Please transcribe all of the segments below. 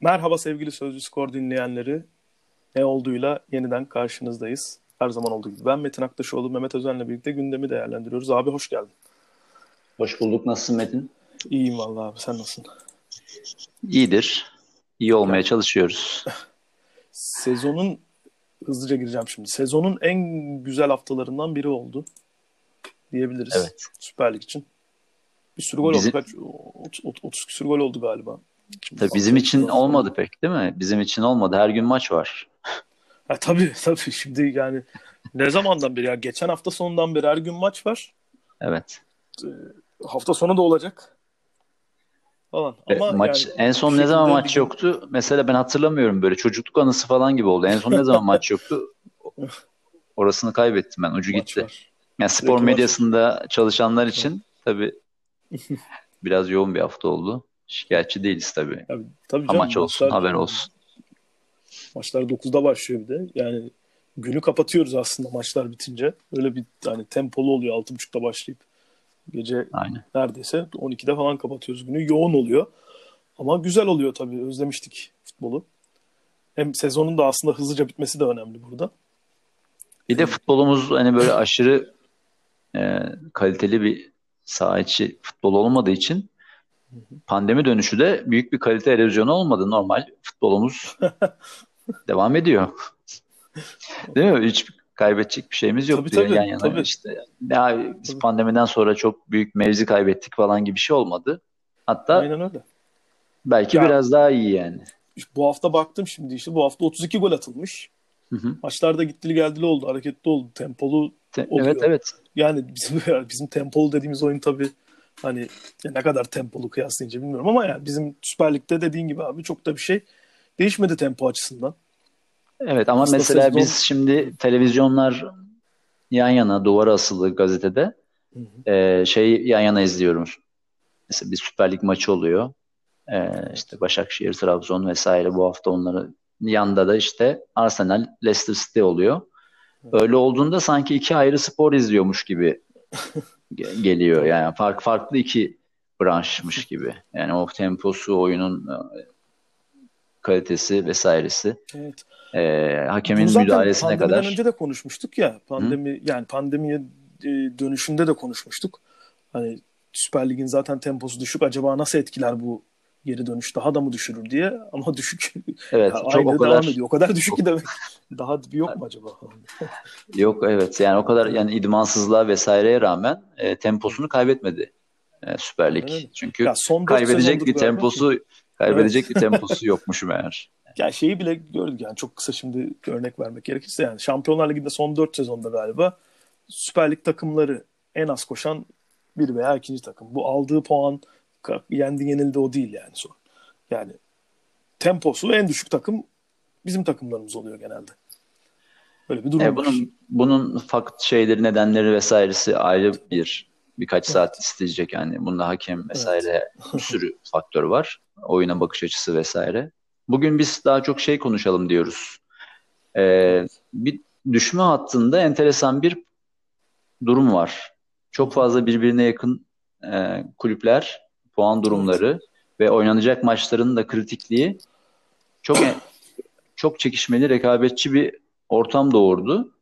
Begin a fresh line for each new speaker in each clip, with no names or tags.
Merhaba sevgili Sözcü Skor dinleyenleri. Ne olduğuyla yeniden karşınızdayız. Her zaman olduğu gibi. Ben Metin Aktaşoğlu, Mehmet Özen'le birlikte gündemi değerlendiriyoruz. Abi hoş geldin.
Hoş bulduk. Nasılsın Metin?
İyiyim vallahi abi. Sen nasılsın?
İyidir. İyi olmaya çalışıyoruz.
Sezonun hızlıca gireceğim şimdi. Sezonun en güzel haftalarından biri oldu diyebiliriz.
Evet.
Süper Lig için. Bir sürü gol
Bizim-
oldu. Kaç? 30, 30 küsür gol oldu galiba. Şimdi
Tabii bizim için olmadı pek değil mi? Bizim için olmadı. Her gün maç var.
Ha, tabii tabii şimdi yani ne zamandan beri ya geçen hafta sonundan beri her gün maç var.
Evet.
Hafta sonu da olacak. Falan. Ama
maç
yani
en son ne zaman
şekilde
maç
gün-
yoktu? Mesela ben hatırlamıyorum böyle çocukluk anısı falan gibi oldu. En son ne zaman maç yoktu? Orasını kaybettim ben. Ucu
maç
gitti.
var.
Yani spor
Sürekli
medyasında çalışanlar için tabii biraz yoğun bir hafta oldu. Şikayetçi değiliz tabii.
Tabii, tabii canım,
Amaç olsun,
maçlar-
haber olsun.
Maçlar 9'da başlıyor bir de. Yani günü kapatıyoruz aslında maçlar bitince. Öyle bir hani tempolu oluyor 6.30'da başlayıp gece
Aynen.
neredeyse 12'de falan kapatıyoruz günü. Yoğun oluyor. Ama güzel oluyor tabii. Özlemiştik futbolu. Hem sezonun da aslında hızlıca bitmesi de önemli burada.
Bir de futbolumuz hani böyle aşırı e, kaliteli bir saha içi futbol olmadığı için pandemi dönüşü de büyük bir kalite erozyonu olmadı. Normal futbolumuz devam ediyor. Değil mi? Hiç kaybedecek bir şeyimiz yok
Tabii,
diyor
tabii,
yan yana
tabii.
işte. Ya biz
Tabii.
pandemiden sonra çok büyük mevzi kaybettik falan gibi bir şey olmadı. Hatta
Aynen öyle.
belki
Ya-
biraz daha iyi yani.
Bu hafta baktım şimdi işte bu hafta 32 gol atılmış.
Hı hı.
Maçlarda gittili geldili oldu, hareketli oldu, tempolu.
Te-
Oluyor.
Evet evet.
Yani bizim bizim tempolu dediğimiz oyun tabii hani ne kadar tempolu kıyaslayınca bilmiyorum ama yani bizim Süper Lig'de dediğin gibi abi çok da bir şey değişmedi tempo açısından.
Evet ama
Aslında
mesela
sezon-
biz şimdi televizyonlar yan yana duvara asılı gazetede
Hı hı.
e, şey yan yana izliyoruz. Mesela bir Süper Lig maçı oluyor. E, işte Başakşehir, Trabzon vesaire bu hafta onları yanda da işte Arsenal, Leicester City oluyor. Öyle olduğunda sanki iki ayrı spor izliyormuş gibi ge- geliyor. Yani fark farklı iki branşmış gibi. Yani o temposu, oyunun e, kalitesi vesairesi.
Evet.
E, hakemin
Bunu
müdahalesine kadar.
önce de konuşmuştuk ya. Pandemi yani pandemiye e, dönüşünde de konuşmuştuk. Hani Süper Lig'in zaten temposu düşük. Acaba nasıl etkiler bu geri dönüş? Daha da mı düşürür diye. Ama düşük.
Evet,
Ya
çok o kadar
devam ediyor. O kadar düşük ki demek. Daha bir yok mu acaba?
yok evet yani o kadar yani idmansızlığa vesaireye rağmen e, temposunu kaybetmedi e, Süper Lig.
Öyle.
Çünkü
Ya son
kaybedecek bir temposu kaybedecek bir temposu yokmuş meğer.
Ya şeyi bile gördük yani çok kısa şimdi örnek vermek gerekirse yani Şampiyonlar Ligi'nde son 4 sezonda galiba Süper Lig takımları en az koşan bir veya ikinci takım. Bu aldığı puan yendi yenildi o değil yani son. Yani temposu en düşük takım bizim takımlarımız oluyor genelde. Böyle bir durum
E,
var.
bunun bunun fakt şeyleri nedenleri vesairesi ayrı bir birkaç saat isteyecek yani bunda hakem vesaire bir sürü faktör var. Oyuna bakış açısı vesaire. Bugün biz daha çok şey konuşalım diyoruz. E, bir düşme hattında enteresan bir durum var. Çok fazla birbirine yakın e, kulüpler, puan durumları ve oynanacak maçların da kritikliği çok çok çekişmeli, rekabetçi bir ortam doğurdu.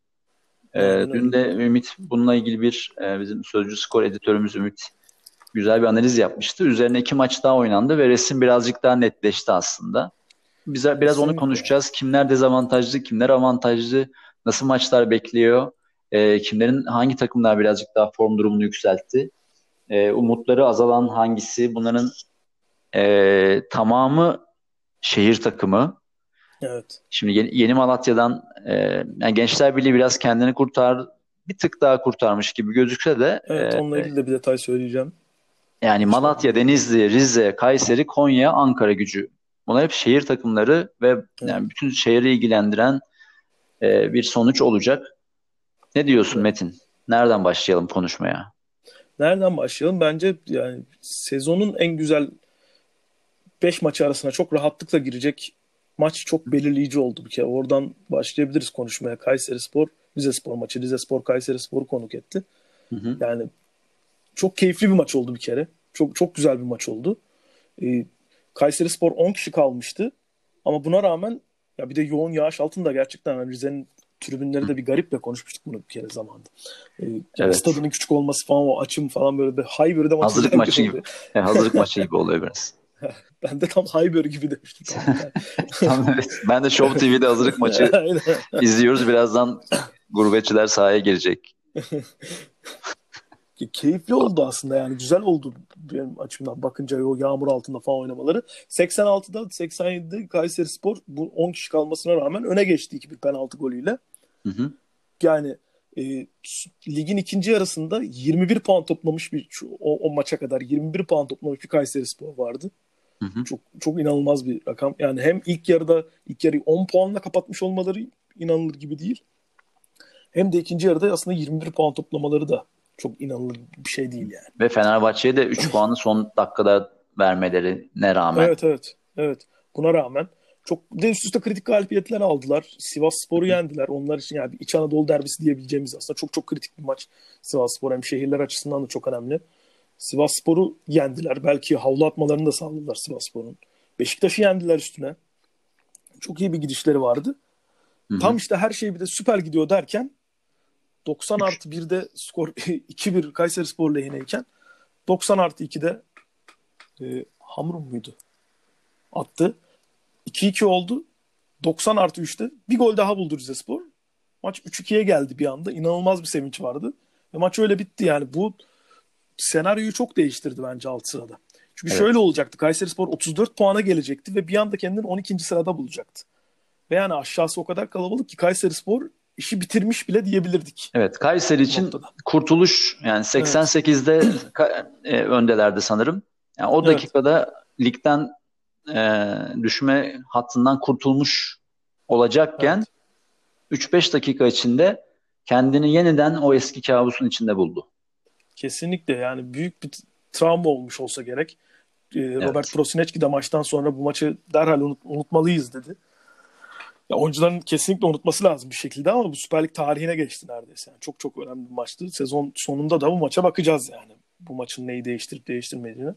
E,
Aynen
dün de Ümit bununla ilgili bir e, bizim sözcü skor editörümüz Ümit güzel bir analiz yapmıştı. Üzerine iki maç daha oynandı ve resim birazcık daha netleşti aslında. Bize biraz onu konuşacağız. Kimler dezavantajlı, kimler avantajlı, nasıl maçlar bekliyor, e, kimlerin hangi takımlar birazcık daha form durumunu yükseltti, e, umutları azalan hangisi, bunların e, tamamı şehir takımı.
Evet.
Şimdi yeni, yeni Malatya'dan e, yani Gençler Birliği biraz kendini kurtar, bir tık daha kurtarmış gibi gözükse de
Evet
e,
onunla ilgili de bir detay söyleyeceğim.
yani Malatya, Denizli, Rize, Kayseri, Konya, Ankara gücü. Bunlar hep şehir takımları ve yani bütün şehri ilgilendiren e, bir sonuç olacak. Ne diyorsun Metin? Nereden başlayalım konuşmaya?
Nereden başlayalım? Bence yani sezonun en güzel 5 maçı arasına çok rahatlıkla girecek maç çok belirleyici oldu bir kere. Oradan başlayabiliriz konuşmaya. Kayseri Spor, Rize Spor maçı. Rize Spor Kayseri Spor'u konuk etti.
Hı hı.
Yani çok keyifli bir maç oldu bir kere. Çok çok güzel bir maç oldu. E, Kayseri Spor 10 kişi kalmıştı. Ama buna rağmen ya bir de yoğun yağış altında gerçekten yani Rize'nin tribünleri de bir gariple konuşmuştuk bunu bir kere zamanda. Ee, evet. Stadının küçük olması falan o açım falan böyle bir Highbury'de
maç Hazırlık maçı gibi. Yani hazırlık maçı gibi oluyor biraz.
ben de tam Highbury gibi demiştim.
tam, evet. Ben de Show TV'de hazırlık maçı izliyoruz. Birazdan gurbetçiler sahaya girecek.
keyifli oldu aslında yani güzel oldu benim açımdan bakınca o yağmur altında falan oynamaları. 86'da 87'de Kayseri Spor bu 10 kişi kalmasına rağmen öne geçti iki bir penaltı golüyle. Hı hı. Yani e, ligin ikinci yarısında 21 puan toplamış bir o, o maça kadar 21 puan toplamış bir Kayseri Spor vardı. Hı hı. Çok çok inanılmaz bir rakam. Yani hem ilk yarıda ilk yarıyı 10 puanla kapatmış olmaları inanılır gibi değil. Hem de ikinci yarıda aslında 21 puan toplamaları da çok inanılır bir şey değil yani.
Ve Fenerbahçe'ye de 3 puanı son dakikada vermeleri ne rağmen.
Evet evet. Evet. Buna rağmen çok de üst üste kritik galibiyetler aldılar. Sivas Spor'u yendiler. Onlar için yani İç Anadolu derbisi diyebileceğimiz aslında çok çok kritik bir maç. Sivas Spor hem şehirler açısından da çok önemli. Sivas Spor'u yendiler. Belki havlu atmalarını da sağladılar Sivas Spor'un. Beşiktaş'ı yendiler üstüne. Çok iyi bir gidişleri vardı. Hı-hı. Tam işte her şey bir de süper gidiyor derken 90 artı 1'de skor 2-1 Kayseri Spor lehineyken 90 artı 2'de e, Hamrun muydu? Attı. 2-2 oldu. 90 artı 3'te bir gol daha buldu Rize Spor. Maç 3-2'ye geldi bir anda. İnanılmaz bir sevinç vardı. Ve maç öyle bitti yani. Bu senaryoyu çok değiştirdi bence alt sırada. Çünkü evet. şöyle olacaktı. Kayseri Spor 34 puana gelecekti ve bir anda kendini 12. sırada bulacaktı. Ve yani aşağısı o kadar kalabalık ki Kayseri Spor işi bitirmiş bile diyebilirdik.
Evet Kayseri için noktada. kurtuluş yani 88'de evet. e, öndelerdi sanırım. Yani o dakikada evet. ligden e, düşme hattından kurtulmuş olacakken evet. 3-5 dakika içinde kendini yeniden o eski kabusun içinde buldu.
Kesinlikle yani büyük bir travma olmuş olsa gerek. Ee, evet. Robert Prosinecki de maçtan sonra bu maçı derhal unut, unutmalıyız dedi. Ya oyuncuların kesinlikle unutması lazım bir şekilde ama bu Süper Lig tarihine geçti neredeyse. Yani çok çok önemli bir maçtı. Sezon sonunda da bu maça bakacağız yani. Bu maçın neyi değiştirip değiştirmediğini.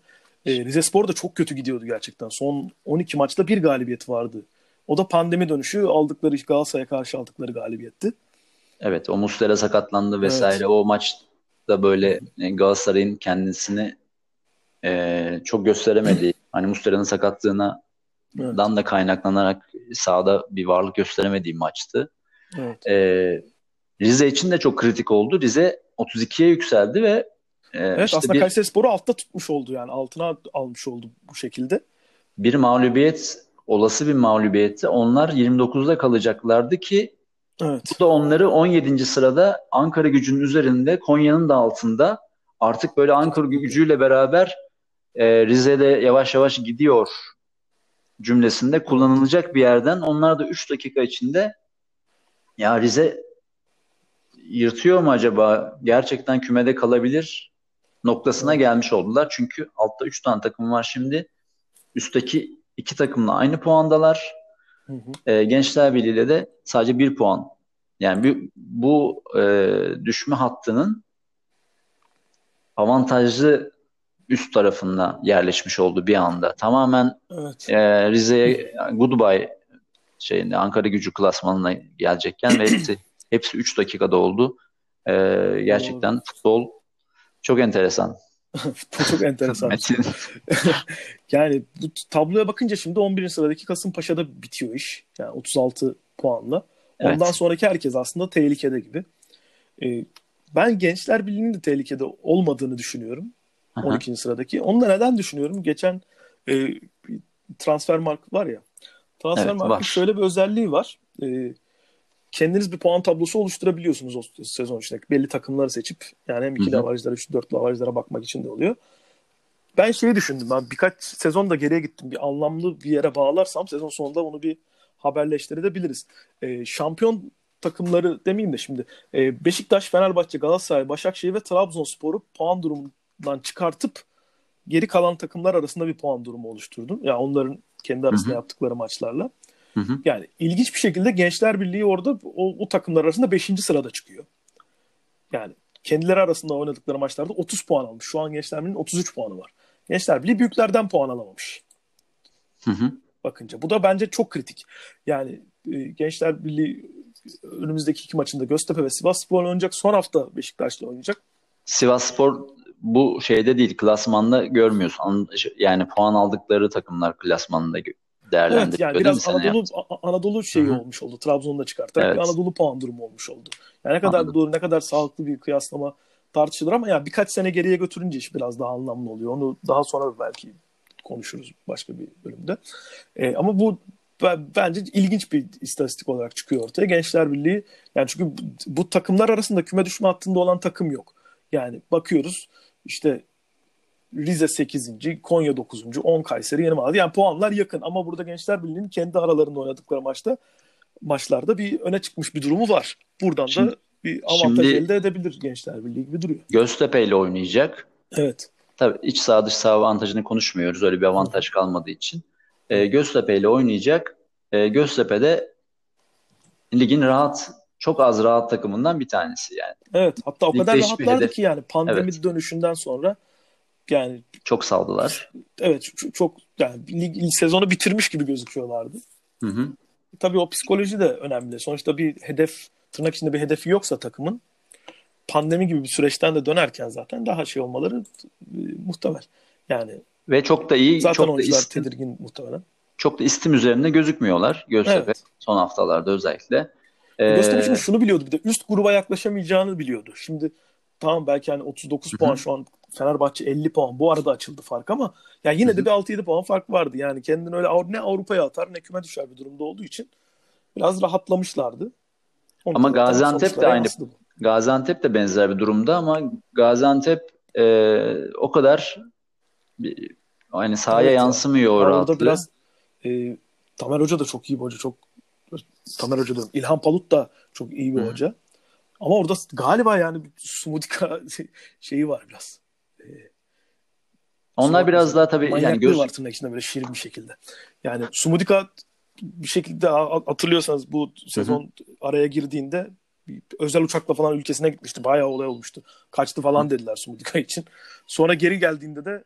Ee, Rize Spor da çok kötü gidiyordu gerçekten. Son 12 maçta bir galibiyet vardı. O da pandemi dönüşü aldıkları Galatasaray'a karşı aldıkları galibiyetti.
Evet o Muslera sakatlandı vesaire. Evet. O maçta böyle e, Galatasaray'ın kendisini e, çok gösteremediği hani Muslera'nın sakatlığına evet. dan da kaynaklanarak sahada bir varlık gösteremediği maçtı. Evet. E, Rize için de çok kritik oldu. Rize 32'ye yükseldi ve
e, evet işte aslında bir, Kayseri Sporu altta tutmuş oldu yani altına almış oldu bu şekilde.
Bir mağlubiyet olası bir mağlubiyette onlar 29'da kalacaklardı ki evet. bu da onları 17. sırada Ankara gücünün üzerinde Konya'nın da altında artık böyle Ankara gücüyle beraber e, Rize'de yavaş yavaş gidiyor cümlesinde kullanılacak bir yerden onlar da 3 dakika içinde ya Rize yırtıyor mu acaba? Gerçekten kümede kalabilir noktasına gelmiş oldular. Çünkü altta 3 tane takım var şimdi. Üstteki iki takımla aynı puandalar. Hı hı. E, Gençler Birliği'yle de sadece bir puan. Yani bir, bu e, düşme hattının avantajlı üst tarafında yerleşmiş oldu bir anda. Tamamen evet. e, Rize'ye goodbye şeyinde Ankara gücü klasmanına gelecekken ve hepsi, hepsi 3 dakikada oldu. E, gerçekten Doğru. futbol çok enteresan.
çok enteresan. yani bu tabloya bakınca şimdi 11. sıradaki Kasımpaşa'da bitiyor iş. Yani 36 puanla. Ondan evet. sonraki herkes aslında tehlikede gibi. Ee, ben Gençler Birliği'nin de tehlikede olmadığını düşünüyorum. Aha. 12. sıradaki. Onu da neden düşünüyorum? Geçen e, transfer mark var ya. Transfer evet, markın şöyle bir özelliği var. E, kendiniz bir puan tablosu oluşturabiliyorsunuz o sezon içinde. Belli takımları seçip yani hem iki lavajlara, üç dört lavajlara bakmak için de oluyor. Ben şeyi düşündüm. Ben birkaç sezon da geriye gittim. Bir anlamlı bir yere bağlarsam sezon sonunda onu bir haberleştirebiliriz. E, şampiyon takımları demeyeyim de şimdi e, Beşiktaş, Fenerbahçe, Galatasaray, Başakşehir ve Trabzonspor'u puan durumu dan çıkartıp geri kalan takımlar arasında bir puan durumu oluşturdum. Yani onların kendi arasında Hı-hı. yaptıkları maçlarla. Hı-hı. Yani ilginç bir şekilde Gençler Birliği orada o, o takımlar arasında 5. sırada çıkıyor. Yani kendileri arasında oynadıkları maçlarda 30 puan almış. Şu an Gençler Birliği'nin 33 puanı var. Gençler Birliği büyüklerden puan alamamış.
Hı hı.
Bakınca. Bu da bence çok kritik. Yani e, Gençler Birliği önümüzdeki iki maçında Göztepe ve Sivasspor oynayacak. Son hafta Beşiktaş'la oynayacak.
Sivasspor bu şeyde değil klasmanda görmüyorsun. Yani puan aldıkları takımlar klasmanında değerlendiriyor.
Evet yani biraz Anadolu Anadolu şeyi Hı-hı. olmuş oldu. Trabzon'da çıkartarak evet. bir Anadolu puan durumu olmuş oldu. Yani ne kadar Anladım. doğru ne kadar sağlıklı bir kıyaslama tartışılır ama yani birkaç sene geriye götürünce iş biraz daha anlamlı oluyor. Onu daha sonra belki konuşuruz başka bir bölümde. E, ama bu bence ilginç bir istatistik olarak çıkıyor ortaya. Gençler Birliği yani çünkü bu takımlar arasında küme düşme hattında olan takım yok. Yani bakıyoruz işte Rize 8. Konya 9. 10 Kayseri Yeni Malatya. Yani puanlar yakın ama burada Gençler Birliği'nin kendi aralarında oynadıkları maçta maçlarda bir öne çıkmış bir durumu var. Buradan şimdi, da bir avantaj şimdi, elde edebilir Gençler Birliği gibi duruyor.
Göztepe ile oynayacak.
Evet.
Tabii iç sağ dış sağ avantajını konuşmuyoruz. Öyle bir avantaj kalmadığı için. E, Göztepe ile oynayacak. E, Göztepe de ligin rahat çok az rahat takımından bir tanesi yani.
Evet hatta o kadar rahatlardı ki yani pandemi evet. dönüşünden sonra yani
çok saldılar.
Evet çok, yani lig, sezonu bitirmiş gibi gözüküyorlardı.
Hı hı.
Tabii o psikoloji de önemli. Sonuçta bir hedef tırnak içinde bir hedefi yoksa takımın pandemi gibi bir süreçten de dönerken zaten daha şey olmaları e, muhtemel. Yani
ve çok da iyi
zaten
çok da istim,
tedirgin muhtemelen.
Çok da istim üzerinde gözükmüyorlar Göztepe evet. son haftalarda özellikle.
Ee, Göztepe şimdi şunu biliyordu bir de üst gruba yaklaşamayacağını biliyordu. Şimdi tamam belki hani 39 puan şu an Fenerbahçe 50 puan. Bu arada açıldı fark ama ya yine de bir 6-7 puan fark vardı. Yani kendini öyle ne Avrupa'ya atar ne küme düşer bir durumda olduğu için biraz rahatlamışlardı.
Onu ama Gaziantep de aynı. Gaziantep de benzer bir durumda ama Gaziantep e, o kadar bir, yani sahaya evet, yansımıyor o rahatlığı.
biraz e, Tamer Hoca da çok iyi bir hoca. Çok Tamer Hoca diyorum. İlhan Palut da çok iyi bir Hı. hoca. Ama orada galiba yani Sumudika şeyi var biraz.
Onlar biraz daha tabii
yani göz... var tırnak içinde böyle şirin bir şekilde. Yani Sumudika bir şekilde hatırlıyorsanız bu sezon Hı-hı. araya girdiğinde özel uçakla falan ülkesine gitmişti. Bayağı olay olmuştu. Kaçtı falan dediler Sumudika için. Sonra geri geldiğinde de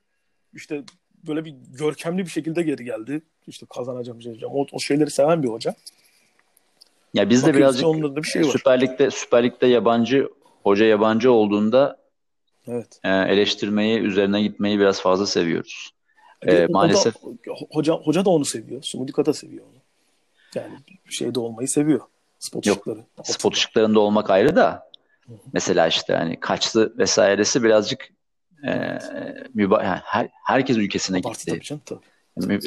işte böyle bir görkemli bir şekilde geri geldi. İşte kazanacağım, şey o, o şeyleri seven bir hoca.
Ya biz de birazcık bir şey var. Süper Lig'de Süper Lig'de yabancı hoca yabancı olduğunda
evet.
e, eleştirmeyi, üzerine gitmeyi biraz fazla seviyoruz. E, maalesef
da, hoca hoca da onu seviyor. Sumudika da seviyor onu. Yani şeyde olmayı seviyor. Spot Yok, ışıkları.
Spot ışıklarında olmak ayrı da mesela işte hani kaçtı vesairesi birazcık e, müba yani her, herkes ülkesine Abartı gitti.
Tabii canım tabii.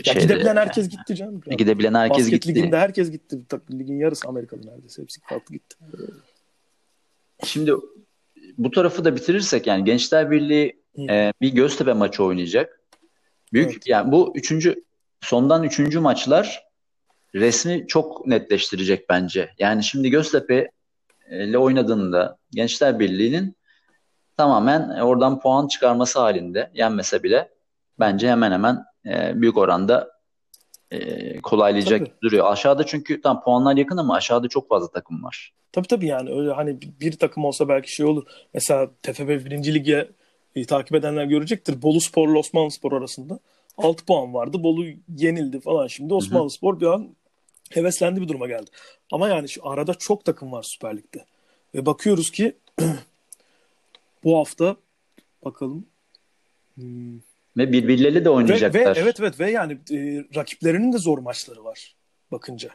Ya gidebilen herkes yani. gitti canım.
Yani. Gidebilen herkes
Basket
gitti.
liginde herkes gitti. Ligin yarısı Amerikalı neredeyse. Hepsi farklı gitti.
Şimdi bu tarafı da bitirirsek yani Gençler Birliği e, bir Göztepe maçı oynayacak. Büyük evet. yani bu üçüncü sondan üçüncü maçlar resmi çok netleştirecek bence. Yani şimdi Göztepe ile oynadığında Gençler Birliği'nin tamamen oradan puan çıkarması halinde yenmese bile bence hemen hemen e, büyük oranda e, kolaylayacak tabii. duruyor. Aşağıda çünkü tam puanlar yakın ama aşağıda çok fazla takım var.
Tabii tabii yani öyle hani bir takım olsa belki şey olur. Mesela TFF 1. Lig'e e, takip edenler görecektir. Bolu Spor ile Osmanlı Spor arasında 6 puan vardı. Bolu yenildi falan. Şimdi Osmanlı Spor bir an heveslendi bir duruma geldi. Ama yani şu arada çok takım var Süper Lig'de. Ve bakıyoruz ki bu hafta bakalım
hmm, ve birbirleriyle de oynayacaklar.
Ve, ve evet evet ve yani e, rakiplerinin de zor maçları var bakınca.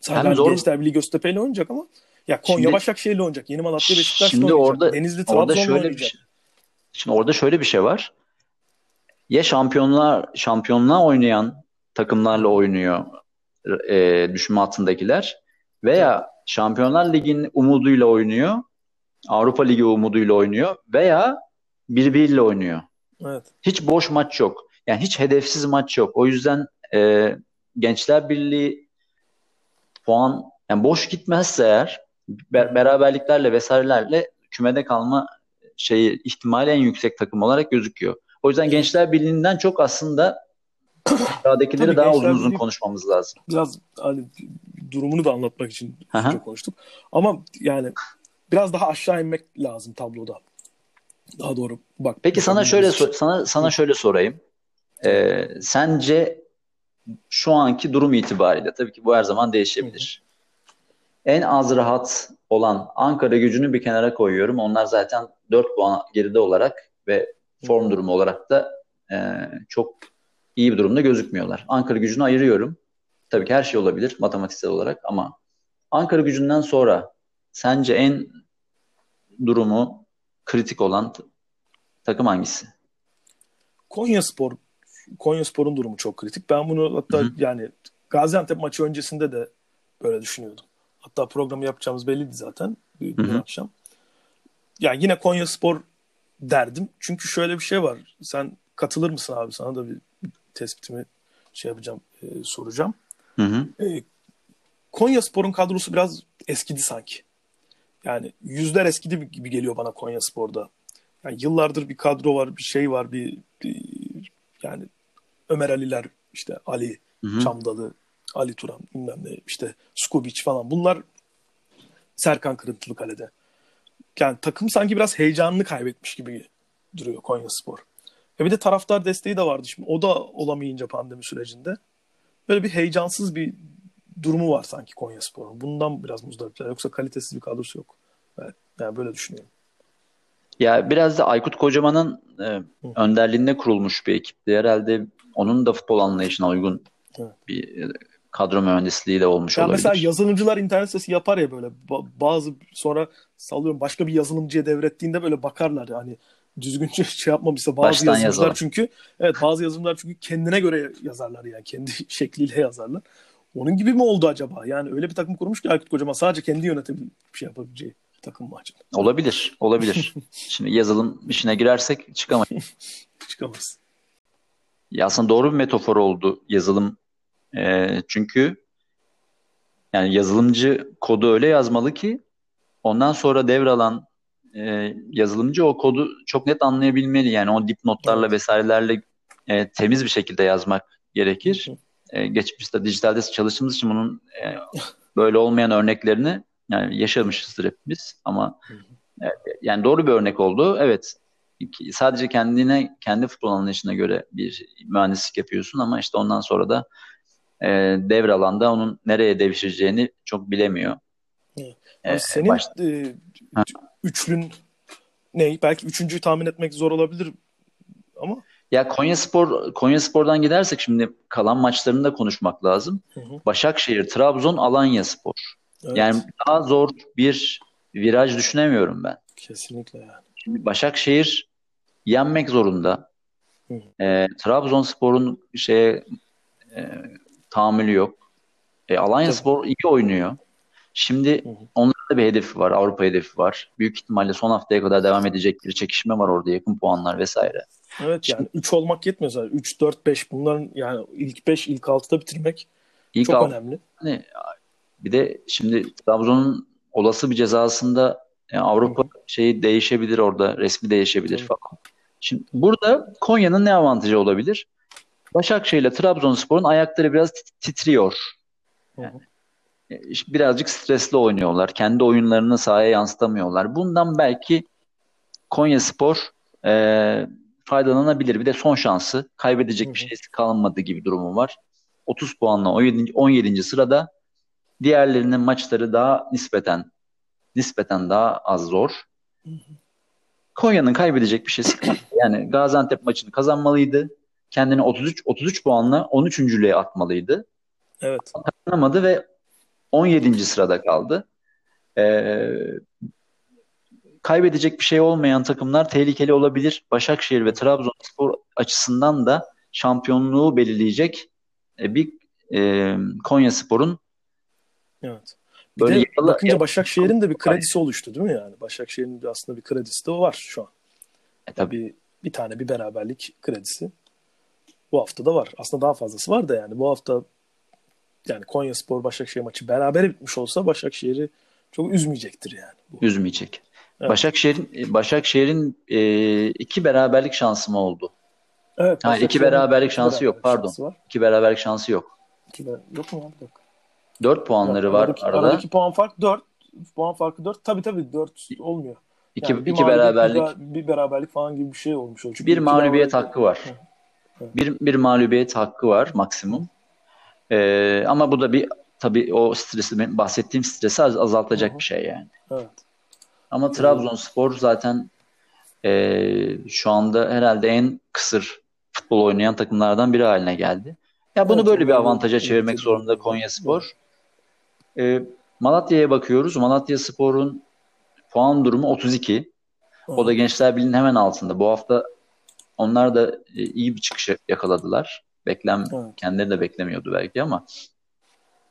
Sadece zor... Gençler Birliği Göztepe ile oynayacak ama ya Konya şimdi, Başakşehir ile oynayacak. Yeni Malatya Beşiktaş ile oynayacak. Orada, Denizli Trabzon ile oynayacak.
Şey, şimdi orada şöyle bir şey var. Ya şampiyonlar şampiyonluğa oynayan takımlarla oynuyor e, düşme hattındakiler veya Şampiyonlar Ligi'nin umuduyla oynuyor. Avrupa Ligi umuduyla oynuyor veya birbiriyle oynuyor.
Evet.
Hiç boş maç yok. Yani hiç hedefsiz maç yok. O yüzden e, Gençler Birliği puan yani boş gitmezse eğer ber, beraberliklerle vesairelerle kümede kalma şeyi ihtimali en yüksek takım olarak gözüküyor. O yüzden Gençler Birliği'nden çok aslında aşağıdakileri daha uzun uzun konuşmamız lazım.
Biraz hani durumunu da anlatmak için çok konuştuk. Ama yani biraz daha aşağı inmek lazım tabloda. Daha doğru. Bak.
Peki sana şöyle so- sana sana şöyle sorayım. Ee, sence şu anki durum itibariyle tabii ki bu her zaman değişebilir. En az rahat olan Ankara gücünü bir kenara koyuyorum. Onlar zaten 4 puan geride olarak ve form durumu olarak da e, çok iyi bir durumda gözükmüyorlar. Ankara gücünü ayırıyorum. Tabii ki her şey olabilir matematiksel olarak ama Ankara gücünden sonra sence en durumu kritik olan takım hangisi?
Konya Spor Konya Spor'un durumu çok kritik. Ben bunu hatta Hı-hı. yani Gaziantep maçı öncesinde de böyle düşünüyordum. Hatta programı yapacağımız belliydi zaten bir akşam. Yani yine Konya Spor derdim. Çünkü şöyle bir şey var. Sen katılır mısın abi? Sana da bir tespitimi şey yapacağım, e, soracağım.
Hı hı. E,
Konya Spor'un kadrosu biraz eskidi sanki. Yani yüzler eskidi gibi geliyor bana Konya Spor'da. Yani yıllardır bir kadro var, bir şey var, bir, bir yani Ömer Aliler, işte Ali hı hı. Çamdalı, Ali Turan, bilmem ne, işte Skubic falan. Bunlar Serkan Kırıntılı kalede. Yani takım sanki biraz heyecanını kaybetmiş gibi duruyor Konya Spor. Ve bir de taraftar desteği de vardı şimdi. O da olamayınca pandemi sürecinde. Böyle bir heyecansız bir durumu var sanki Konya Spor'un. Bundan biraz muzdaripler. Yoksa kalitesiz bir kadrosu yok. Evet, yani böyle düşünüyorum.
Ya biraz da Aykut Kocaman'ın e, önderliğinde kurulmuş bir ekipti. Herhalde onun da futbol anlayışına uygun evet. bir e, kadro mühendisliği de olmuş ya olabilir.
Mesela yazılımcılar internet sitesi yapar ya böyle bazı sonra sallıyorum başka bir yazılımcıya devrettiğinde böyle bakarlar yani düzgünce şey yapmamışsa bazı Baştan yazılımcılar yazalım. çünkü evet bazı yazılımcılar çünkü kendine göre yazarlar yani kendi şekliyle yazarlar. Onun gibi mi oldu acaba? Yani öyle bir takım kurmuş ki Aykut Kocaman sadece kendi yönetebileceği bir şey yapabileceği takım mı acaba?
Olabilir, olabilir. Şimdi yazılım işine girersek çıkamayız.
Çıkamaz.
Ya aslında doğru bir metafor oldu yazılım. E, çünkü yani yazılımcı kodu öyle yazmalı ki ondan sonra devralan e, yazılımcı o kodu çok net anlayabilmeli. Yani o dipnotlarla vesairelerle e, temiz bir şekilde yazmak gerekir. E, geçmişte dijitalde çalıştığımız için bunun e, böyle olmayan örneklerini yani yaşamışızdır hepimiz ama e, yani doğru bir örnek oldu. Evet sadece kendine kendi futbol anlayışına göre bir mühendislik yapıyorsun ama işte ondan sonra da e, devralanda onun nereye devşireceğini çok bilemiyor.
E, senin baş... e, üçlün ne? Belki üçüncüyü tahmin etmek zor olabilir ama
ya Konya Spor Konya Spor'dan gidersek şimdi kalan maçlarını da konuşmak lazım. Hı hı. Başakşehir, Trabzon, Alanya Spor. Evet. Yani daha zor bir viraj düşünemiyorum ben.
Kesinlikle yani.
Şimdi Başakşehir yenmek zorunda. Hı hı. E, Trabzonspor'un şeye e, tahammülü yok. E, Alanya Tabii. Spor iyi oynuyor. Şimdi hı hı. onların da bir hedefi var. Avrupa hedefi var. Büyük ihtimalle son haftaya kadar devam edecek bir çekişme var orada. Yakın puanlar vesaire.
Evet yani 3 olmak yetmiyor zaten. 3, 4, 5 bunların yani ilk 5, ilk 6'da bitirmek ilk çok alt, önemli.
Hani, bir de şimdi Trabzon'un olası bir cezasında yani Avrupa Hı-hı. şeyi değişebilir orada. Resmi değişebilir Hı-hı. falan. Şimdi burada Konya'nın ne avantajı olabilir? Başakşehir ile Trabzonspor'un ayakları biraz titriyor. Yani, e, birazcık stresli oynuyorlar. Kendi oyunlarını sahaya yansıtamıyorlar. Bundan belki Konya Spor e, faydalanabilir. Bir de son şansı kaybedecek bir şeysi kalmadı gibi durumu var. 30 puanla 17. 17. sırada diğerlerinin maçları daha nispeten nispeten daha az zor. Konya'nın kaybedecek bir şeysi kalmadı. Yani Gaziantep maçını kazanmalıydı. Kendini 33 33 puanla 13.lüğe atmalıydı.
Evet.
Kazanamadı ve 17. sırada kaldı. Ee, kaybedecek bir şey olmayan takımlar tehlikeli olabilir. Başakşehir ve Trabzonspor açısından da şampiyonluğu belirleyecek e, bir e, Konya Spor'un
Evet. Bir böyle de yala, bakınca Başakşehir'in de bir kredisi oluştu değil mi yani? Başakşehir'in aslında bir kredisi de var şu an. E, tabii. Bir, bir tane bir beraberlik kredisi. Bu hafta da var. Aslında daha fazlası var da yani. Bu hafta yani Konya Spor Başakşehir maçı beraber bitmiş olsa Başakşehir'i çok üzmeyecektir yani.
Bu. Üzmeyecek. Evet. Başakşehir'in Başakşehir'in e, iki beraberlik şansı mı oldu? Evet. Hayır, iki beraberlik şansı beraberlik yok pardon. Şansı var. İki beraberlik şansı yok.
İki ber- yok mu? Yok.
Dört puanları var aradaki, arada.
Aradaki puan fark dört. Puan farkı dört. Tabii tabii dört olmuyor.
İki,
Yani bir
iki beraberlik.
Bir, bir beraberlik falan gibi bir şey olmuş. Çünkü
Bir mağlubiyet hakkı var.
Evet.
Bir, bir mağlubiyet hakkı var maksimum. Ee, ama bu da bir tabii o stresi bahsettiğim stresi az- azaltacak
Hı hı.
bir şey yani.
Evet.
Ama Trabzonspor zaten ee, şu anda herhalde en kısır futbol oynayan takımlardan biri haline geldi. Ya bunu böyle bir avantaja çevirmek zorunda Konyaspor. Ee, Malatya'ya bakıyoruz. Malatya Spor'un puan durumu 32. O da Gençler Birliği'nin hemen altında. Bu hafta onlar da e, iyi bir çıkış yakaladılar. Beklem kendileri de beklemiyordu belki ama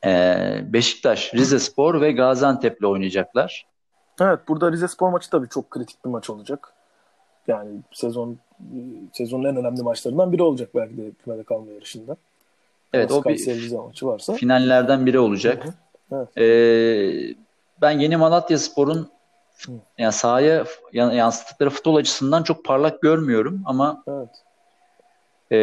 e, Beşiktaş, Rizespor ve Gaziantep'le oynayacaklar.
Evet burada Rize Spor maçı tabii çok kritik bir maç olacak. Yani sezon sezonun en önemli maçlarından biri olacak belki de kümede kalma yarışında.
Evet o
Kayseri
bir
Rize maçı varsa.
finallerden biri olacak.
Hı hı. Evet.
E, ben yeni Malatya Spor'un yani sahaya yan- yansıttıkları futbol açısından çok parlak görmüyorum ama
Evet.
e,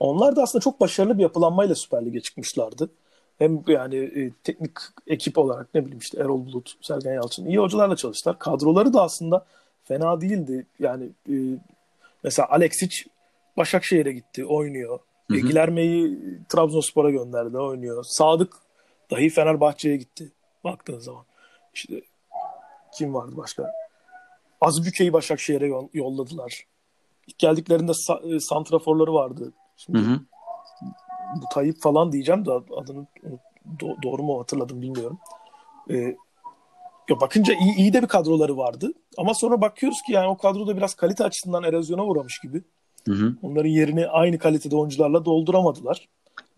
Onlar da aslında çok başarılı bir yapılanmayla Süper Lig'e çıkmışlardı. Hem yani e, teknik ekip olarak ne bileyim işte Erol Bulut, Sergen Yalçın iyi hocalarla çalıştılar. Kadroları da aslında fena değildi. Yani e, mesela Alexic Başakşehir'e gitti, oynuyor.
Hı hı.
E, Gilerme'yi Trabzonspor'a gönderdi, oynuyor. Sadık dahi Fenerbahçe'ye gitti baktığın zaman. İşte kim vardı başka? Azbüke'yi Başakşehir'e yol- yolladılar. İlk geldiklerinde sa- e, santraforları vardı. Şimdi
hı hı.
Bu Tayyip falan diyeceğim de adını do- doğru mu hatırladım bilmiyorum. Ee, ya bakınca iyi, iyi de bir kadroları vardı. Ama sonra bakıyoruz ki yani o kadroda biraz kalite açısından erozyona uğramış gibi.
Hı hı.
Onların yerini aynı kalitede oyuncularla dolduramadılar.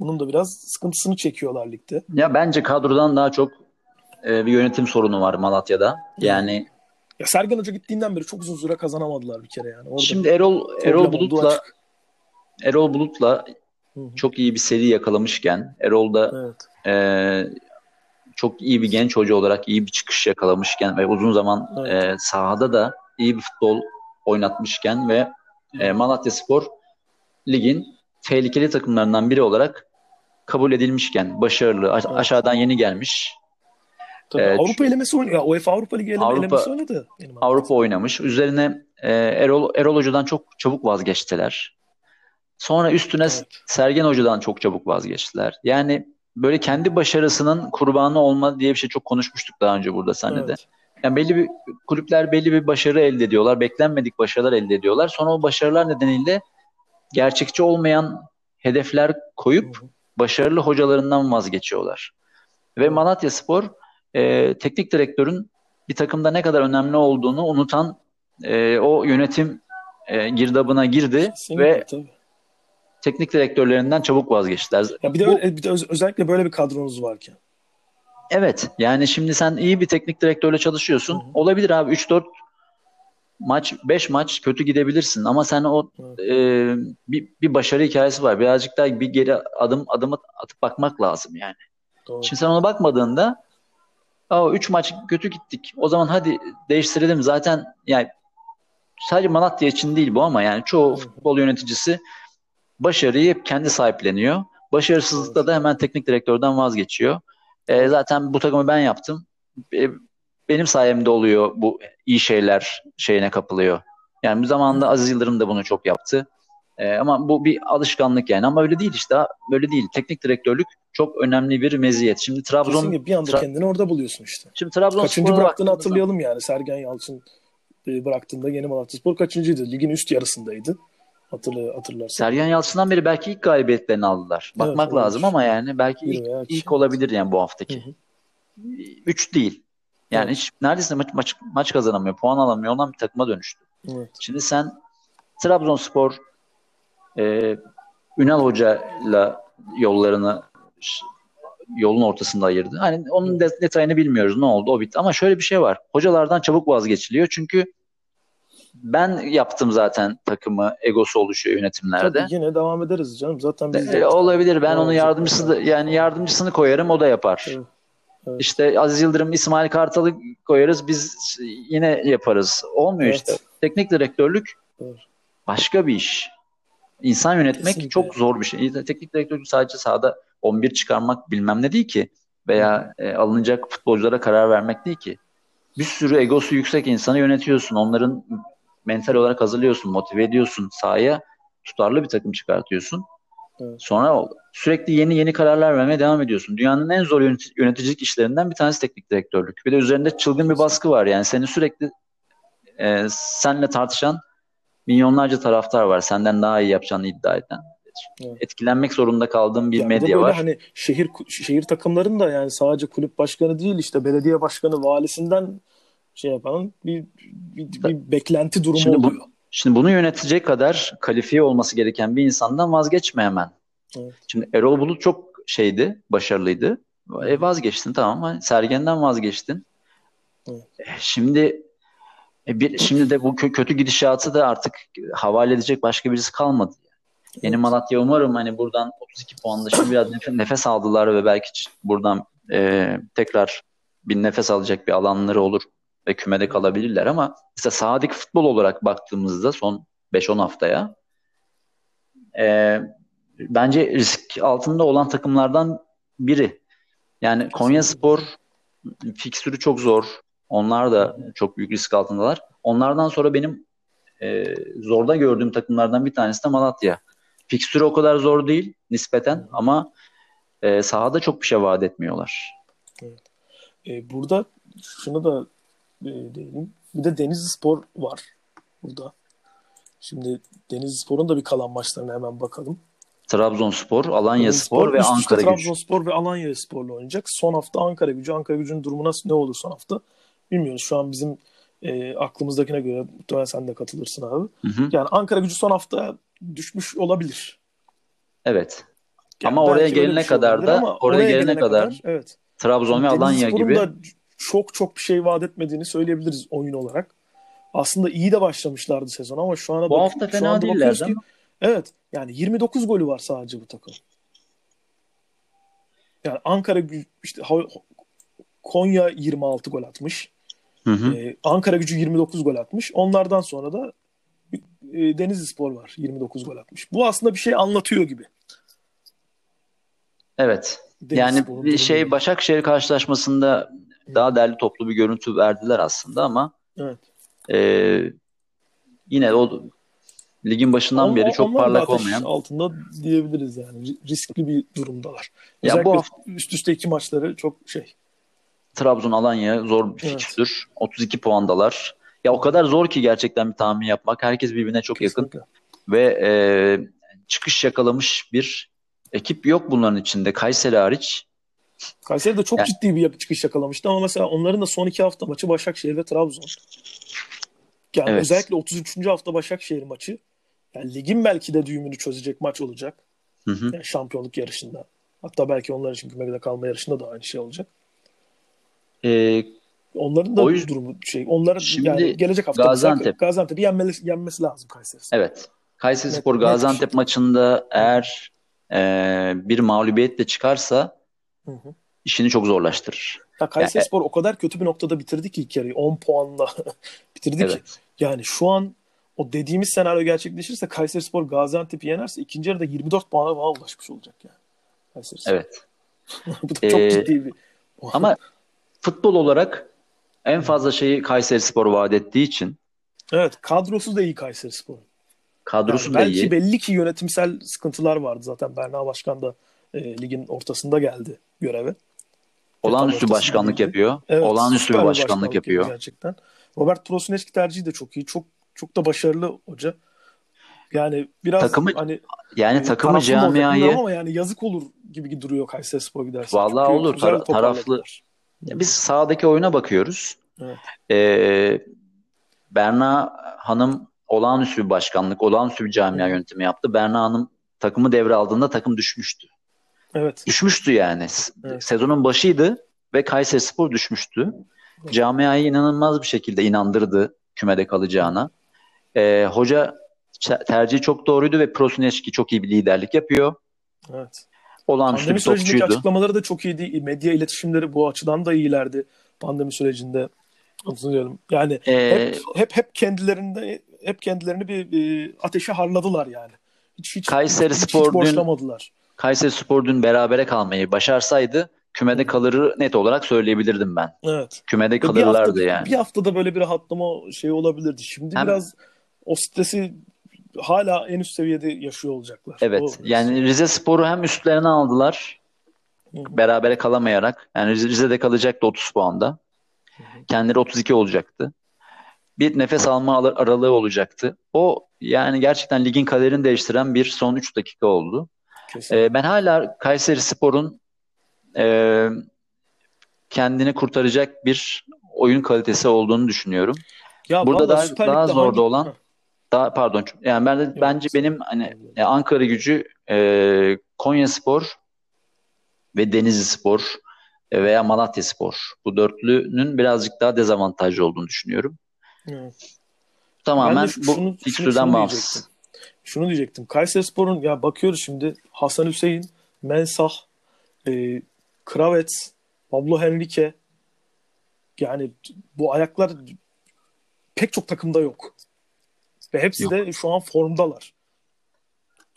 Bunun da biraz sıkıntısını çekiyorlar ligde.
Ya bence kadrodan daha çok e, bir yönetim sorunu var Malatya'da. Yani
Ya Sergen Hoca gittiğinden beri çok uzun süre kazanamadılar bir kere yani. Orada
şimdi Erol Erol Bulut'la. Erol Bulut'la
Hı hı.
çok iyi bir seri yakalamışken Erol da
Evet.
e, çok iyi bir genç hoca olarak iyi bir çıkış yakalamışken ve uzun zaman
Evet.
e, sahada da iyi bir futbol oynatmışken ve e, Malatya Spor ligin tehlikeli takımlarından biri olarak kabul edilmişken başarılı aş-
Evet.
aşağıdan yeni gelmiş
Tabii
Evet.
Avrupa elemesi. Ya UEFA Avrupa Ligi eleme,
Avrupa-
elemesi oynadı.
Avrupa oynamış. Üzerine e, Erol Erol Hoca'dan çok çabuk vazgeçtiler. Sonra üstüne
Evet.
Sergen Hoca'dan çok çabuk vazgeçtiler. Yani böyle kendi başarısının kurbanı olma diye bir şey çok konuşmuştuk daha önce burada seninle de.
Evet.
Yani belli bir kulüpler belli bir başarı elde ediyorlar. Beklenmedik başarılar elde ediyorlar. Sonra o başarılar nedeniyle gerçekçi olmayan hedefler koyup başarılı hocalarından vazgeçiyorlar. Ve Malatya Spor e, teknik direktörün bir takımda ne kadar önemli olduğunu unutan e, o yönetim e, girdabına girdi
Kesinlikle,
ve. Teknik direktörlerinden çabuk vazgeçtiler.
Ya bir de,
Bu-
öyle- bir de öz- özellikle böyle bir kadronuz varken.
Evet. Yani şimdi sen iyi bir teknik direktörle çalışıyorsun.
Hı hı.
Olabilir abi 3-4 maç 5 maç kötü gidebilirsin ama sen o e, bir, bir başarı hikayesi var. Birazcık daha bir geri adım adım atıp bakmak lazım yani.
Doğru.
Şimdi sen ona bakmadığında Aa, 3 maç kötü gittik. O zaman hadi değiştirelim. Zaten yani sadece Malatya için değil bu ama yani çoğu futbol yöneticisi başarıyı hep kendi sahipleniyor. Başarısızlıkta da hemen teknik direktörden vazgeçiyor. E, zaten bu takımı ben yaptım. E, benim sayemde oluyor bu iyi şeyler şeyine kapılıyor. Yani bir zamanda Aziz Yıldırım da bunu çok yaptı. E, ama bu bir alışkanlık yani. Ama öyle değil işte. Böyle değil. Teknik direktörlük çok önemli bir meziyet. Şimdi Trabzon
Kesinlikle bir anda
Tra-
kendini orada buluyorsun işte.
Şimdi Trabzonspor'a
Kaçıncı bıraktığını
baktığımız zaman-
hatırlayalım yani. Sergen Yalçın e, bıraktığında Yeni Malatyaspor kaçıncıydı? Ligin üst yarısındaydı. Hatırla, hatırlarsan.
Sergen Yalçın'dan beri belki ilk galibiyetlerini aldılar. Bakmak
olabilir.
lazım ama yani belki ilk,
iki.
ilk olabilir yani bu
Hı
haftaki.
hı.
Üç değil. Yani
Evet.
hiç neredeyse maç, maç, maç kazanamıyor, puan alamıyor olan bir takıma dönüştü.
Evet.
Şimdi sen Trabzonspor e, Ünal Hoca'yla yollarını yolun ortasında ayırdı. Hani onun de- detayını bilmiyoruz. Ne oldu? O bitti. Ama şöyle bir şey var. Hocalardan çabuk vazgeçiliyor. Çünkü ben yaptım zaten takımı egosu oluşuyor yönetimlerde.
Tabii yine devam ederiz canım. Zaten biz
E, olabilir. Ben onu yardımcısı da, yani yardımcısını koyarım o da yapar.
Evet. Evet.
İşte Aziz Yıldırım, İsmail Kartal'ı koyarız biz yine yaparız. Olmuyor
Evet.
işte. Teknik direktörlük
Evet.
başka bir iş. İnsan yönetmek
Kesinlikle.
çok zor bir şey. Teknik direktörlük sadece sahada 11 çıkarmak bilmem ne değil ki veya e, alınacak futbolculara karar vermek değil ki. bir sürü egosu yüksek insanı yönetiyorsun. Onların mental olarak hazırlıyorsun, motive ediyorsun. Sahaya tutarlı bir takım çıkartıyorsun. Evet. Sonra sürekli yeni yeni kararlar vermeye devam ediyorsun. Dünyanın en zor yöneticilik işlerinden bir tanesi teknik direktörlük. Bir de üzerinde çılgın bir baskı var. Yani seni sürekli e, senle tartışan milyonlarca taraftar var. Senden daha iyi yapacağını iddia eden. Evet. Etkilenmek zorunda kaldığım bir yani medya var.
Hani şehir şehir takımların da yani sadece kulüp başkanı değil işte belediye başkanı valisinden şey yapan bir, bir, bir beklenti durumu
şimdi
oluyor.
Bu, şimdi bunu yönetecek kadar kalifiye olması gereken bir insandan vazgeçme hemen. Evet. Şimdi Erol Bulut çok şeydi, başarılıydı. E vazgeçtin tamam. Sergen'den vazgeçtin. Evet. E, şimdi e bir, şimdi de bu kötü gidişatı da artık havale edecek başka birisi kalmadı. Yani. Yeni Malatya umarım hani buradan 32 puanla şimdi biraz nefes aldılar ve belki buradan e, tekrar bir nefes alacak bir alanları olur ve kümede kalabilirler ama işte sahadaki futbol olarak baktığımızda son 5-10 haftaya e, bence risk altında olan takımlardan biri. Yani Konya Spor fikstürü çok zor. Onlar da çok büyük risk altındalar. Onlardan sonra benim e, zorda gördüğüm takımlardan bir tanesi de Malatya. Fikstürü o kadar zor değil nispeten ama e, sahada çok bir şey vaat etmiyorlar.
Evet. E, burada şunu da e, değilim. Bir de Denizli Spor var burada. Şimdi Denizli Spor'un da bir kalan maçlarına hemen bakalım.
Trabzonspor, Alanya Spor, ve Ankara Gücü.
Trabzonspor ve Alanya Spor'la oynayacak. Son hafta Ankara Gücü. Ankara Gücü'nün durumu nasıl ne olur son hafta bilmiyoruz. Şu an bizim e, aklımızdakine göre muhtemelen sen de katılırsın abi. Hı hı. Yani Ankara Gücü son hafta düşmüş olabilir.
Evet. Yani ama oraya gelene kadar da oraya, oraya gelene, kadar, kadar evet. Trabzon ve Alanya gibi
çok çok bir şey vaat etmediğini söyleyebiliriz oyun olarak. Aslında iyi de başlamışlardı sezon ama şu ana
bu hafta fena değiller değil mi?
Evet. Yani 29 golü var sadece bu takım. Yani Ankara işte Konya 26 gol atmış. Hı hı. Ee, Ankara gücü 29 gol atmış. Onlardan sonra da e, Denizli Spor var 29 gol atmış. Bu aslında bir şey anlatıyor gibi.
Evet. Deniz yani bir şey Başakşehir karşılaşmasında daha değerli toplu bir görüntü verdiler aslında ama evet. e, yine o ligin başından Ama beri çok parlak olmayan
altında diyebiliriz yani riskli bir durumdalar. Özellikle ya bu hafta, üst üste iki maçları çok şey.
Trabzon Alanya zor bir fikstür. Evet. 32 puandalar. Ya o kadar zor ki gerçekten bir tahmin yapmak. Herkes birbirine çok Kesinlikle. yakın. Ve e, çıkış yakalamış bir ekip yok bunların içinde. Kayseri hariç.
Kayseri de çok yani, ciddi bir çıkış yakalamıştı ama mesela onların da son iki hafta maçı Başakşehir ve Trabzon. Yani evet. özellikle 33. hafta Başakşehir maçı yani ligin belki de düğümünü çözecek maç olacak. Hı hı. Yani şampiyonluk yarışında. Hatta belki onlar için kümede kalma yarışında da aynı şey olacak.
Ee,
Onların da o yüzden, durumu şey. Onların şimdi yani gelecek hafta Gaziantep. Gaziantep'i yenmesi, yenmesi lazım Kayseri.
Evet. Kayseri Spor Gaziantep maçında eğer e, bir mağlubiyetle çıkarsa hı hı. işini çok zorlaştırır.
Ya Kayseri yani, Spor o kadar kötü bir noktada bitirdi ki ilk yarıyı 10 puanla bitirdi evet. ki. Yani şu an o dediğimiz senaryo gerçekleşirse Kayseri Spor Gaziantep'i yenerse ikinci yarıda 24 puana falan ulaşmış olacak yani.
Kayseri Spor. Evet.
Bu da çok ee, ciddi bir
ama futbol olarak en fazla şeyi Kayseri Spor vaat ettiği için.
Evet kadrosu da iyi Kayseri Spor.
Kadrosu
yani
da
belki
iyi.
belli ki yönetimsel sıkıntılar vardı zaten. Berna Başkan da e, ligin ortasında geldi göreve.
Olağanüstü başkanlık yapıyor. Evet, Olağanüstü bir başkanlık, başkanlık yapıyor.
Gerçekten. Robert Prosuneski tercihi de çok iyi. Çok çok da başarılı hoca. Yani biraz
takımı,
hani
yani e, takımı camiayı
ama yani yazık olur gibi duruyor Kayseri Spor giderse.
Vallahi Çünkü olur. Tar- taraflı biz sahadaki oyuna bakıyoruz. Evet. Ee, Berna Hanım olağanüstü bir başkanlık, olağanüstü bir camia yönetimi yaptı. Berna Hanım takımı devraldığında takım düşmüştü.
Evet.
Düşmüştü yani. Evet. Sezonun başıydı ve Kayseri Spor düşmüştü. Evet. Camiayı inanılmaz bir şekilde inandırdı kümede kalacağına. Ee, hoca tercihi çok doğruydu ve Prosuneski çok iyi bir liderlik yapıyor.
Evet.
Olağanüstü Pandemi bir topçuydu.
açıklamaları da çok iyiydi. Medya iletişimleri bu açıdan da iyilerdi pandemi sürecinde. Hatırlıyorum. Yani ee, hep, hep hep kendilerinde hep kendilerini bir, bir ateşe harladılar yani.
Hiç hiç Kayseri hiç, hiç, hiç
boşlamadılar.
Kayseri Spor dün berabere kalmayı başarsaydı kümede kalır net olarak söyleyebilirdim ben.
Evet.
Kümede kalırlardı
bir hafta,
yani.
Bir haftada böyle bir rahatlama şey olabilirdi. Şimdi
Hem-
biraz o stresi hala en üst seviyede yaşıyor olacaklar.
Evet.
O-
Yani Rize Spor'u hem üstlerine aldılar
Hı hı.
berabere kalamayarak. Yani Rize- Rize'de kalacaktı 30 puanda. Kendileri 32 olacaktı. Bir nefes alma al- aralığı olacaktı. O yani gerçekten ligin kaderini değiştiren bir son 3 dakika oldu. Ee, ben hala Kayseri Spor'un e, kendini kurtaracak bir oyun kalitesi olduğunu düşünüyorum.
ya
burada daha-
Süper
daha zorda
hangi-
olan-. Daha pardon yani ben de
Yok,
bence benim hani e, Ankara Gücü, e, Konya Spor ve Denizli Spor e, veya Malatya Spor bu dörtlünün birazcık daha dezavantajlı olduğunu düşünüyorum.
Hı.
Tamamen bu fikstürden bağımsız.
Şunu diyecektim. Kayserispor'un ya bakıyoruz şimdi Hasan Hüseyin, Mensah, e, Kravets, Pablo Henrique yani bu ayaklar pek çok takımda yok. Ve hepsi
Yok.
de şu an formdalar.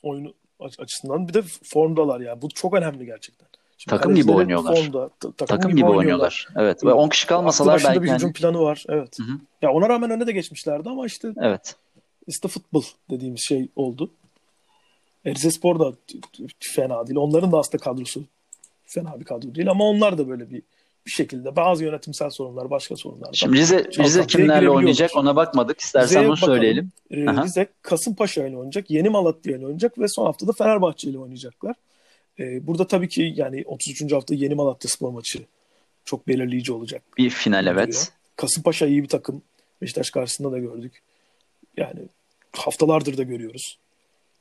Oyunu aç- açısından bir de formdalar yani. Bu çok önemli gerçekten. Şimdi
Takım gibi oynuyorlar.
Formda, ta- takım,
Takım gibi oynuyorlar. Evet. Ve 10 kişi kalmasalar belki
bir hücum
hani-
planı var. Evet.
Hı hı.
Ya ona rağmen öne de geçmişlerdi ama işte
evet.
İşte futbol dediğimiz şey oldu. Erzespor da fena değil. Onların da aslında kadrosu fena bir kadro değil ama onlar da böyle bir bir şekilde bazı yönetimsel sorunlar, başka sorunlar.
Şimdi Rize, Rize kimlerle oynayacak ona bakmadık. İstersen
Rize'ye
onu
bakalım.
söyleyelim.
Ee,
Aha.
Rize Kasımpaşa ile oynayacak, Yeni Malatya ile oynayacak ve son haftada Fenerbahçe ile oynayacaklar. Ee, burada tabii ki yani 33. hafta Yeni Malatya spor maçı çok belirleyici olacak.
Bir final evet.
Kasımpaşa iyi bir takım. Beşiktaş karşısında da gördük. Yani haftalardır da görüyoruz.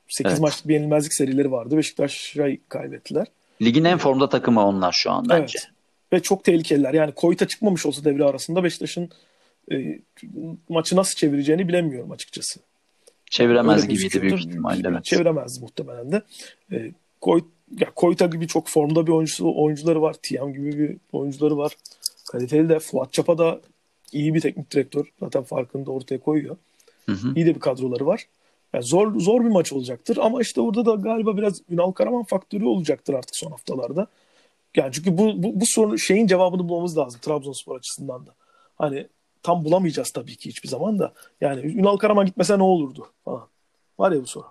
8
Evet.
maçlık bir yenilmezlik serileri vardı. Beşiktaş'a kaybettiler.
Ligin en formda takımı onlar şu an bence.
Evet. Ve çok tehlikeliler. Yani Koyta çıkmamış olsa devre arasında Beşiktaş'ın e, maçı nasıl çevireceğini bilemiyorum açıkçası.
Çeviremez
Öyle
gibiydi büyük ihtimalle. Evet.
Çeviremez muhtemelen de. E, Koy, ya Koyta gibi çok formda bir oyuncusu, oyuncuları var. Tiam gibi bir oyuncuları var. Kaliteli de. Fuat Çapa da iyi bir teknik direktör. Zaten farkını da ortaya koyuyor.
Hı hı.
İyi de bir kadroları var. Yani zor zor bir maç olacaktır ama işte orada da galiba biraz Ünal Karaman faktörü olacaktır artık son haftalarda. Yani çünkü bu, bu, bu sorun şeyin cevabını bulmamız lazım Trabzonspor açısından da. Hani tam bulamayacağız tabii ki hiçbir zaman da. Yani Ünal Karaman gitmese ne olurdu falan. Var ya bu soru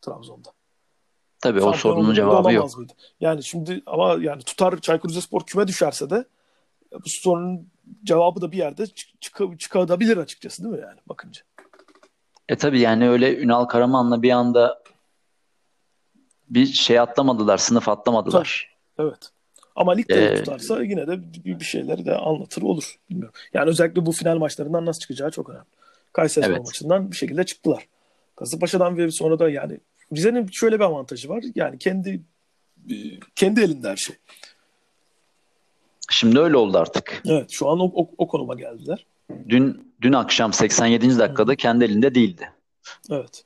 Trabzon'da.
Tabii o
Şampiyon
sorunun
olur muydu,
cevabı yok.
Mıydı? Yani şimdi ama yani tutar Çaykur Rizespor küme düşerse de bu sorunun cevabı da bir yerde çık, çıkabilir açıkçası değil mi yani bakınca?
E tabii yani öyle Ünal Karaman'la bir anda bir şey atlamadılar, sınıf atlamadılar.
Evet. Ama ligde de
Ee,
tutarsa yine de bir bir şeyleri de anlatır olur. Bilmiyorum. Yani özellikle bu final maçlarından nasıl çıkacağı çok önemli. Kayseri
Evet.
maçından bir şekilde çıktılar. Kasımpaşa'dan ve sonra da yani Rize'nin şöyle bir avantajı var. Yani kendi e, kendi elinde her şey.
Şimdi öyle oldu artık.
Evet şu an o, o, o konuma geldiler.
Dün dün akşam 87. dakikada kendi elinde değildi.
Evet.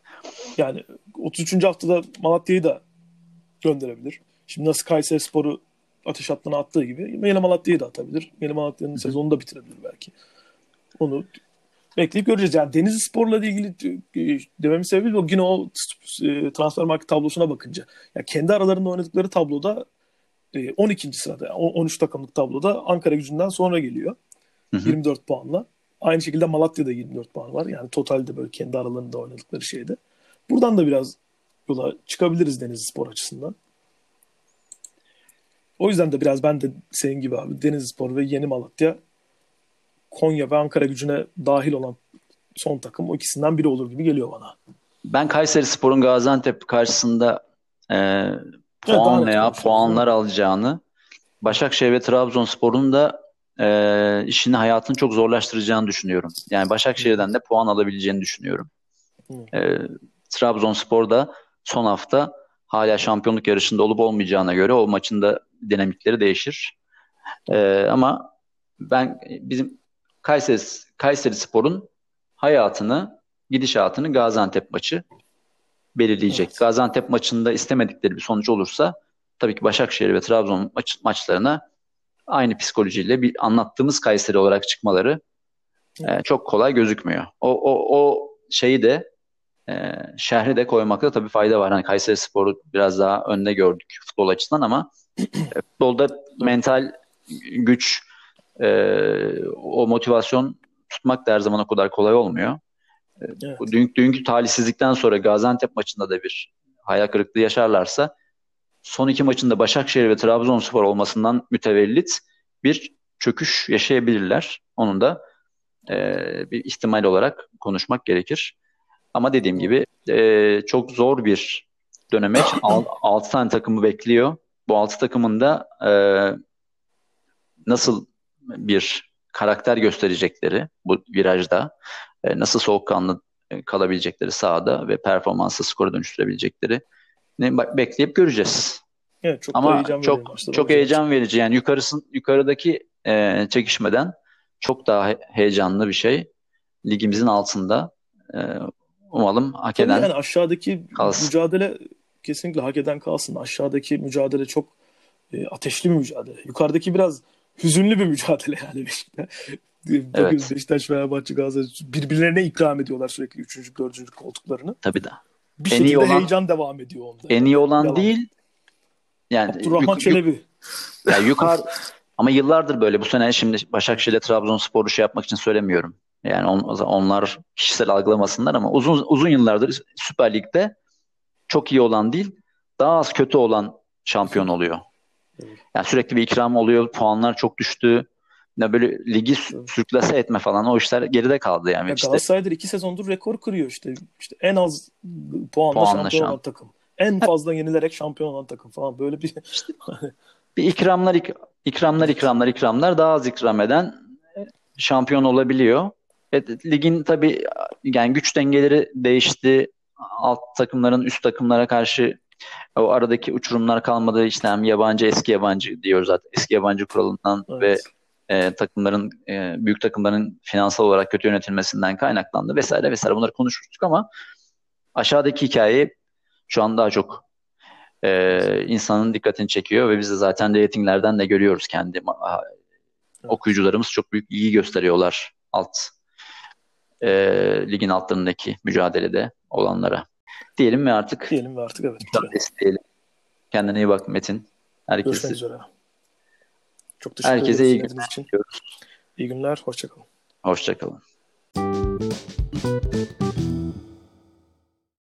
Yani 33. haftada Malatya'yı da gönderebilir. Şimdi nasıl Kayseri Sporu ateş hattına attığı gibi Yeni Malatya'yı da atabilir. Yeni Malatya'nın sezonunu da bitirebilir belki. Onu bekleyip göreceğiz. Yani Denizli Spor'la ilgili e, dememin sebebi o yine o e, transfer market tablosuna bakınca. Ya kendi aralarında oynadıkları tabloda e, 12. sırada, o- 13 takımlık tabloda Ankara gücünden sonra geliyor.
Hı hı.
24 puanla. Aynı şekilde Malatya'da 24 puan var. Yani totalde böyle kendi aralarında oynadıkları şeyde. Buradan da biraz yola çıkabiliriz Denizli Spor açısından. O yüzden de biraz ben de senin gibi abi Denizli Spor ve Yeni Malatya Konya ve Ankara gücüne dahil olan son takım o ikisinden biri olur gibi geliyor bana.
Ben Kayseri Spor'un Gaziantep karşısında e, puan
net
veya puanlar alacağını, Başakşehir ve Trabzonspor'un da e, işini hayatını çok zorlaştıracağını düşünüyorum. Yani Başakşehir'den de puan alabileceğini düşünüyorum. E, Trabzonspor da son hafta hala şampiyonluk yarışında olup olmayacağına göre o maçın da dinamikleri değişir. E, ama ben bizim Kayseri, Kayseri Spor'un hayatını, gidişatını Gaziantep maçı belirleyecek.
Evet.
Gaziantep maçında istemedikleri bir sonuç olursa tabii ki Başakşehir ve Trabzon maç, maçlarına aynı psikolojiyle bir anlattığımız Kayseri olarak çıkmaları e, çok kolay gözükmüyor. O, o, o şeyi de e, şehri de koymakta tabii fayda var. Hani Kayseri Spor'u biraz daha önde gördük futbol açısından ama Futbolda mental güç, e, o motivasyon tutmak da her zaman o kadar kolay olmuyor. Evet. Bu dünkü, dünkü talihsizlikten sonra Gaziantep maçında da bir hayal kırıklığı yaşarlarsa son iki maçında Başakşehir ve Trabzonspor olmasından mütevellit bir çöküş yaşayabilirler. Onun da e, bir ihtimal olarak konuşmak gerekir. Ama dediğim gibi e, çok zor bir dönemeç. 6 tane takımı bekliyor. Bu 6 takımın da e, nasıl bir karakter gösterecekleri bu virajda, e, nasıl soğukkanlı e, kalabilecekleri sahada ve performansı skora dönüştürebilecekleri ne bekleyip göreceğiz.
Evet, çok
Ama
heyecan
çok çok heyecan verici. Yani yukarısın yukarıdaki e, çekişmeden çok daha heyecanlı bir şey. Ligimizin altında e, umalım hak eden
yani aşağıdaki kalsın. mücadele kesinlikle hak eden kalsın. Aşağıdaki mücadele çok e, ateşli bir mücadele. Yukarıdaki biraz hüzünlü bir mücadele yani Beşiktaş. Evet. Beşiktaş, Fenerbahçe, Galatasaray birbirlerine ikram ediyorlar sürekli 3. 4. koltuklarını.
Tabii de.
Bir en şekilde olan, heyecan devam ediyor onda.
En iyi olan devam. değil.
Yani Abdurrahman yuk, Çelebi.
Ya yukarı ama yıllardır böyle. Bu sene şimdi Başakşehir Trabzonspor'u şey yapmak için söylemiyorum. Yani on, onlar kişisel algılamasınlar ama uzun uzun yıllardır Süper Lig'de çok iyi olan değil, daha az kötü olan şampiyon oluyor. Yani sürekli bir ikram oluyor, puanlar çok düştü. Ya böyle ligi sürklase etme falan o işler geride kaldı yani.
Ya işte. Galatasaray'dır iki sezondur rekor kırıyor işte. İşte en az puanla, puanla şampiyon şamp- olan takım. En fazla yenilerek şampiyon olan takım falan böyle bir işte,
bir ikramlar ik- ikramlar ikramlar ikramlar daha az ikram eden şampiyon olabiliyor. Evet, ligin tabii yani güç dengeleri değişti. Alt takımların üst takımlara karşı o aradaki uçurumlar kalmadı. İşte hem yabancı eski yabancı diyor zaten. Eski yabancı kuralından evet. ve e, takımların e, büyük takımların finansal olarak kötü yönetilmesinden kaynaklandı vesaire vesaire bunları konuşmuştuk ama aşağıdaki hikaye şu an daha çok e, insanın dikkatini çekiyor ve biz de zaten ratinglerden de görüyoruz kendi okuyucularımız çok büyük ilgi gösteriyorlar alt e, ligin altlarındaki mücadelede olanlara. Diyelim ve artık
diyelim ve artık evet.
Kendine iyi bak Metin. Herkese. Görüşmek üzere.
Çok teşekkür
Herkese iyi günler.
Için. İyi günler. Hoşçakalın.
Hoşçakalın.